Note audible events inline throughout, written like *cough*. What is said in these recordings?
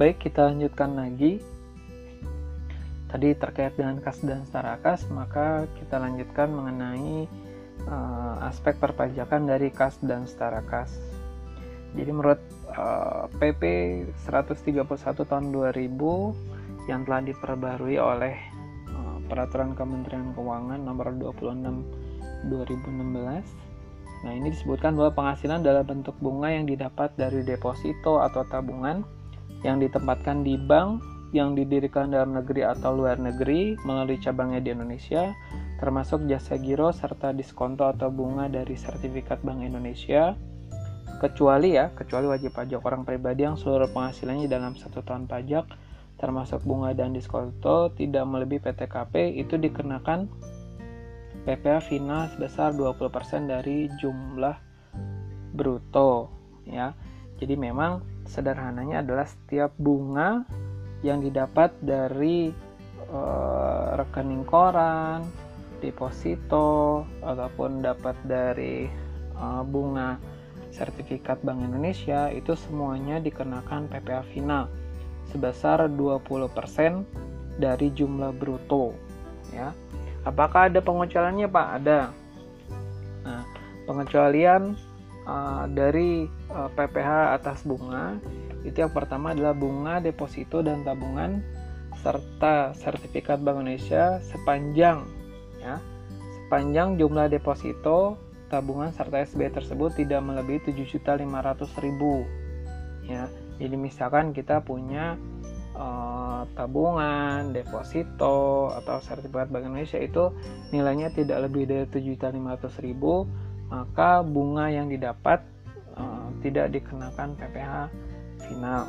Baik, kita lanjutkan lagi. Tadi terkait dengan kas dan setara kas, maka kita lanjutkan mengenai uh, aspek perpajakan dari kas dan setara kas. Jadi menurut uh, PP 131 tahun 2000 yang telah diperbarui oleh uh, Peraturan Kementerian Keuangan nomor 26 2016. Nah, ini disebutkan bahwa penghasilan dalam bentuk bunga yang didapat dari deposito atau tabungan yang ditempatkan di bank yang didirikan dalam negeri atau luar negeri melalui cabangnya di Indonesia, termasuk jasa giro serta diskonto atau bunga dari sertifikat Bank Indonesia, kecuali ya, kecuali wajib pajak orang pribadi yang seluruh penghasilannya dalam satu tahun pajak, termasuk bunga dan diskonto tidak melebihi PTKP, itu dikenakan PPh final sebesar 20% dari jumlah bruto ya. Jadi memang sederhananya adalah setiap bunga yang didapat dari uh, rekening koran, deposito ataupun dapat dari uh, bunga sertifikat Bank Indonesia itu semuanya dikenakan PPh final sebesar 20% dari jumlah bruto ya. Apakah ada pengecualiannya Pak? Ada. Nah, pengecualian uh, dari uh, PPh atas bunga itu yang pertama adalah bunga deposito dan tabungan serta sertifikat Bank Indonesia sepanjang ya sepanjang jumlah deposito tabungan serta SB tersebut tidak melebihi 7.500.000 ya. Jadi misalkan kita punya uh, tabungan deposito atau sertifikat Bank Indonesia itu nilainya tidak lebih dari 7.500.000 maka bunga yang didapat uh, tidak dikenakan PPh final.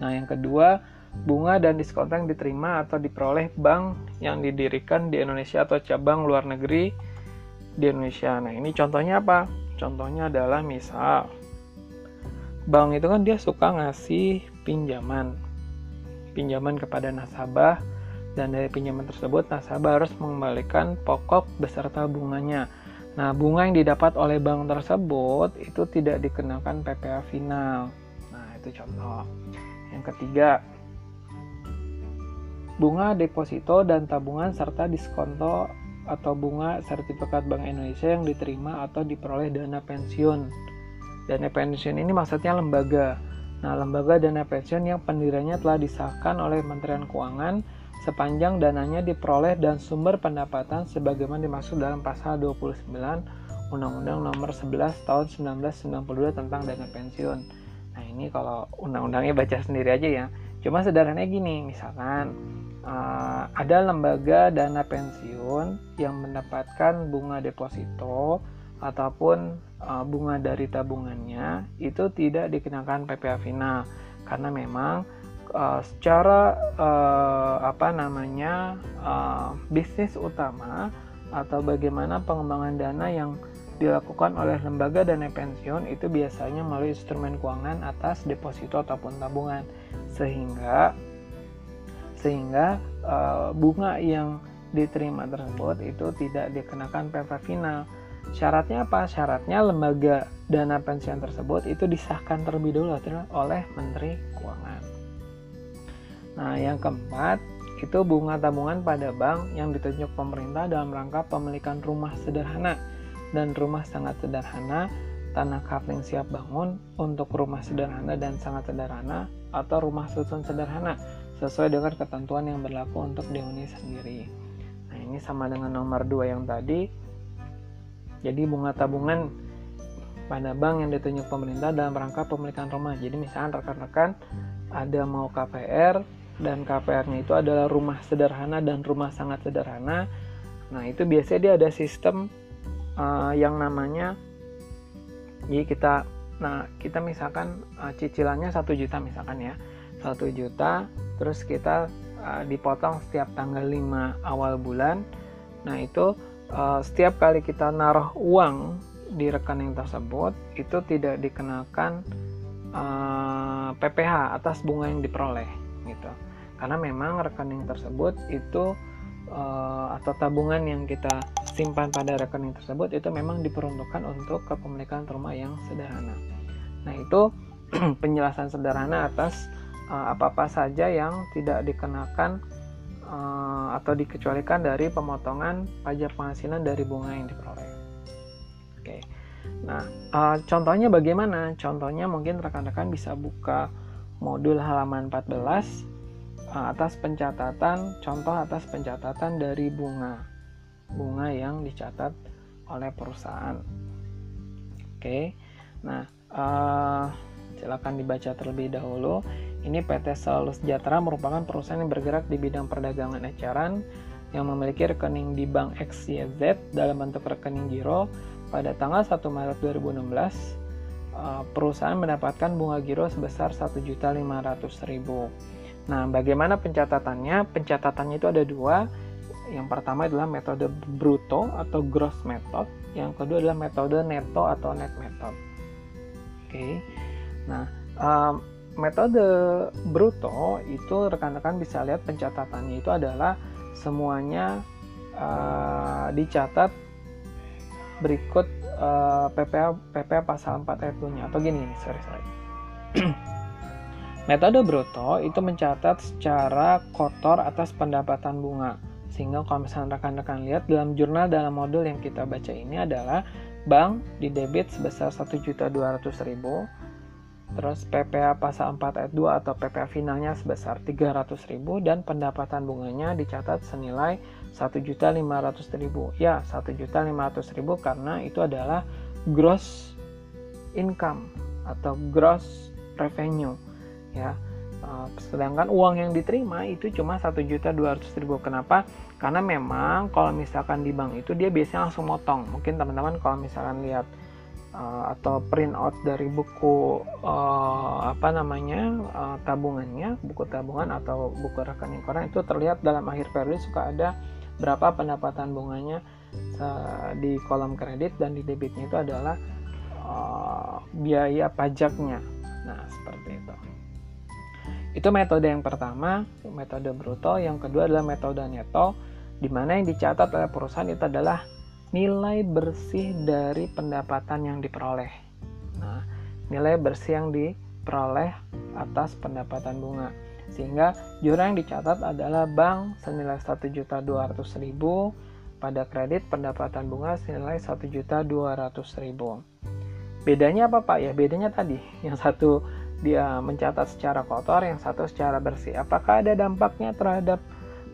Nah, yang kedua, bunga dan diskon yang diterima atau diperoleh bank yang didirikan di Indonesia atau cabang luar negeri di Indonesia. Nah, ini contohnya apa? Contohnya adalah misal bank itu kan dia suka ngasih pinjaman. Pinjaman kepada nasabah dan dari pinjaman tersebut nasabah harus mengembalikan pokok beserta bunganya. Nah, bunga yang didapat oleh bank tersebut itu tidak dikenakan PPh final itu contoh yang ketiga bunga deposito dan tabungan serta diskonto atau bunga sertifikat Bank Indonesia yang diterima atau diperoleh dana pensiun. Dana pensiun ini maksudnya lembaga. Nah, lembaga dana pensiun yang pendiriannya telah disahkan oleh Kementerian Keuangan sepanjang dananya diperoleh dan sumber pendapatan sebagaimana dimaksud dalam pasal 29 Undang-Undang Nomor 11 Tahun 1992 tentang dana pensiun. Nah ini kalau undang-undangnya baca sendiri aja ya. Cuma sederhananya gini, misalkan uh, ada lembaga dana pensiun yang mendapatkan bunga deposito ataupun uh, bunga dari tabungannya itu tidak dikenakan PPh final karena memang uh, secara uh, apa namanya uh, bisnis utama atau bagaimana pengembangan dana yang dilakukan oleh lembaga dana pensiun itu biasanya melalui instrumen keuangan atas deposito ataupun tabungan sehingga sehingga uh, bunga yang diterima tersebut itu tidak dikenakan PPh final. Syaratnya apa? Syaratnya lembaga dana pensiun tersebut itu disahkan terlebih dahulu oleh Menteri Keuangan. Nah, yang keempat itu bunga tabungan pada bank yang ditunjuk pemerintah dalam rangka pemilikan rumah sederhana dan rumah sangat sederhana, tanah kapling siap bangun untuk rumah sederhana dan sangat sederhana atau rumah susun sederhana sesuai dengan ketentuan yang berlaku untuk dihuni sendiri. Nah, ini sama dengan nomor 2 yang tadi. Jadi bunga tabungan pada bank yang ditunjuk pemerintah dalam rangka pemilikan rumah. Jadi misalnya rekan-rekan ada mau KPR dan KPR-nya itu adalah rumah sederhana dan rumah sangat sederhana. Nah, itu biasanya dia ada sistem uh, yang namanya jadi kita nah kita misalkan uh, cicilannya satu juta misalkan ya satu juta terus kita uh, dipotong setiap tanggal 5 awal bulan nah itu uh, setiap kali kita naruh uang di rekening tersebut itu tidak dikenakan uh, PPh atas bunga yang diperoleh gitu karena memang rekening tersebut itu uh, atau tabungan yang kita simpan pada rekening tersebut itu memang diperuntukkan untuk kepemilikan rumah yang sederhana. Nah, itu *clears throat* penjelasan sederhana atas uh, apa-apa saja yang tidak dikenakan uh, atau dikecualikan dari pemotongan pajak penghasilan dari bunga yang diperoleh. Oke. Nah, uh, contohnya bagaimana? Contohnya mungkin rekan-rekan bisa buka modul halaman 14 uh, atas pencatatan contoh atas pencatatan dari bunga. Bunga yang dicatat oleh perusahaan. Oke. Nah, uh, silakan dibaca terlebih dahulu. Ini PT Selalu Sejahtera merupakan perusahaan yang bergerak di bidang perdagangan eceran yang memiliki rekening di Bank XYZ dalam bentuk rekening giro. Pada tanggal 1 Maret 2016, uh, perusahaan mendapatkan bunga giro sebesar 1.500.000. Nah, bagaimana pencatatannya? Pencatatannya itu ada dua. Yang pertama adalah metode bruto atau gross method. Yang kedua adalah metode neto atau net method. Oke. Nah, um, metode bruto itu rekan-rekan bisa lihat pencatatannya itu adalah semuanya uh, dicatat berikut uh, PPA PPA pasal 4 ayat 2 nya atau gini sorry sorry *clears throat* metode bruto itu mencatat secara kotor atas pendapatan bunga. Sehingga kalau misalnya rekan-rekan lihat dalam jurnal dalam modul yang kita baca ini adalah bank di debit sebesar 1.200.000 terus PPA pasal 4 ayat 2 atau PPA finalnya sebesar 300.000 dan pendapatan bunganya dicatat senilai 1.500.000 ya 1.500.000 karena itu adalah gross income atau gross revenue ya. Eh, sedangkan uang yang diterima itu cuma 1.200.000 kenapa? Karena memang kalau misalkan di bank itu dia biasanya langsung motong. Mungkin teman-teman kalau misalkan lihat uh, atau print out dari buku uh, apa namanya uh, tabungannya buku tabungan atau buku rekening koran itu terlihat dalam akhir periode suka ada berapa pendapatan bunganya di kolom kredit dan di debitnya itu adalah uh, biaya pajaknya. Nah seperti itu itu metode yang pertama, metode bruto. Yang kedua adalah metode neto, di mana yang dicatat oleh perusahaan itu adalah nilai bersih dari pendapatan yang diperoleh. Nah, nilai bersih yang diperoleh atas pendapatan bunga. Sehingga jurang yang dicatat adalah bank senilai 1.200.000 pada kredit pendapatan bunga senilai 1.200.000. Bedanya apa Pak? Ya bedanya tadi, yang satu dia mencatat secara kotor, yang satu secara bersih. Apakah ada dampaknya terhadap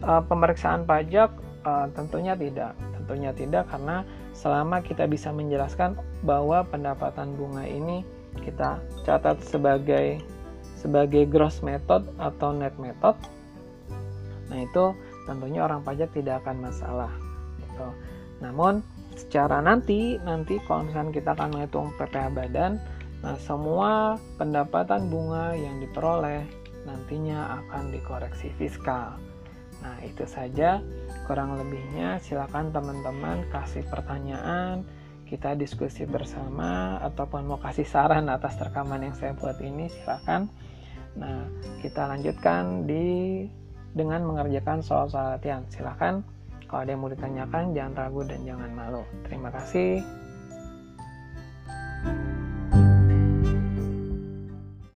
uh, pemeriksaan pajak? Uh, tentunya tidak. Tentunya tidak karena selama kita bisa menjelaskan bahwa pendapatan bunga ini kita catat sebagai sebagai gross method atau net method. Nah, itu tentunya orang pajak tidak akan masalah gitu. Namun secara nanti nanti kalau misalnya kita akan menghitung PPh badan Nah, semua pendapatan bunga yang diperoleh nantinya akan dikoreksi fiskal. Nah, itu saja kurang lebihnya. Silakan teman-teman kasih pertanyaan, kita diskusi bersama ataupun mau kasih saran atas rekaman yang saya buat ini silakan. Nah, kita lanjutkan di dengan mengerjakan soal-soal latihan. Silakan kalau ada yang mau ditanyakan jangan ragu dan jangan malu. Terima kasih.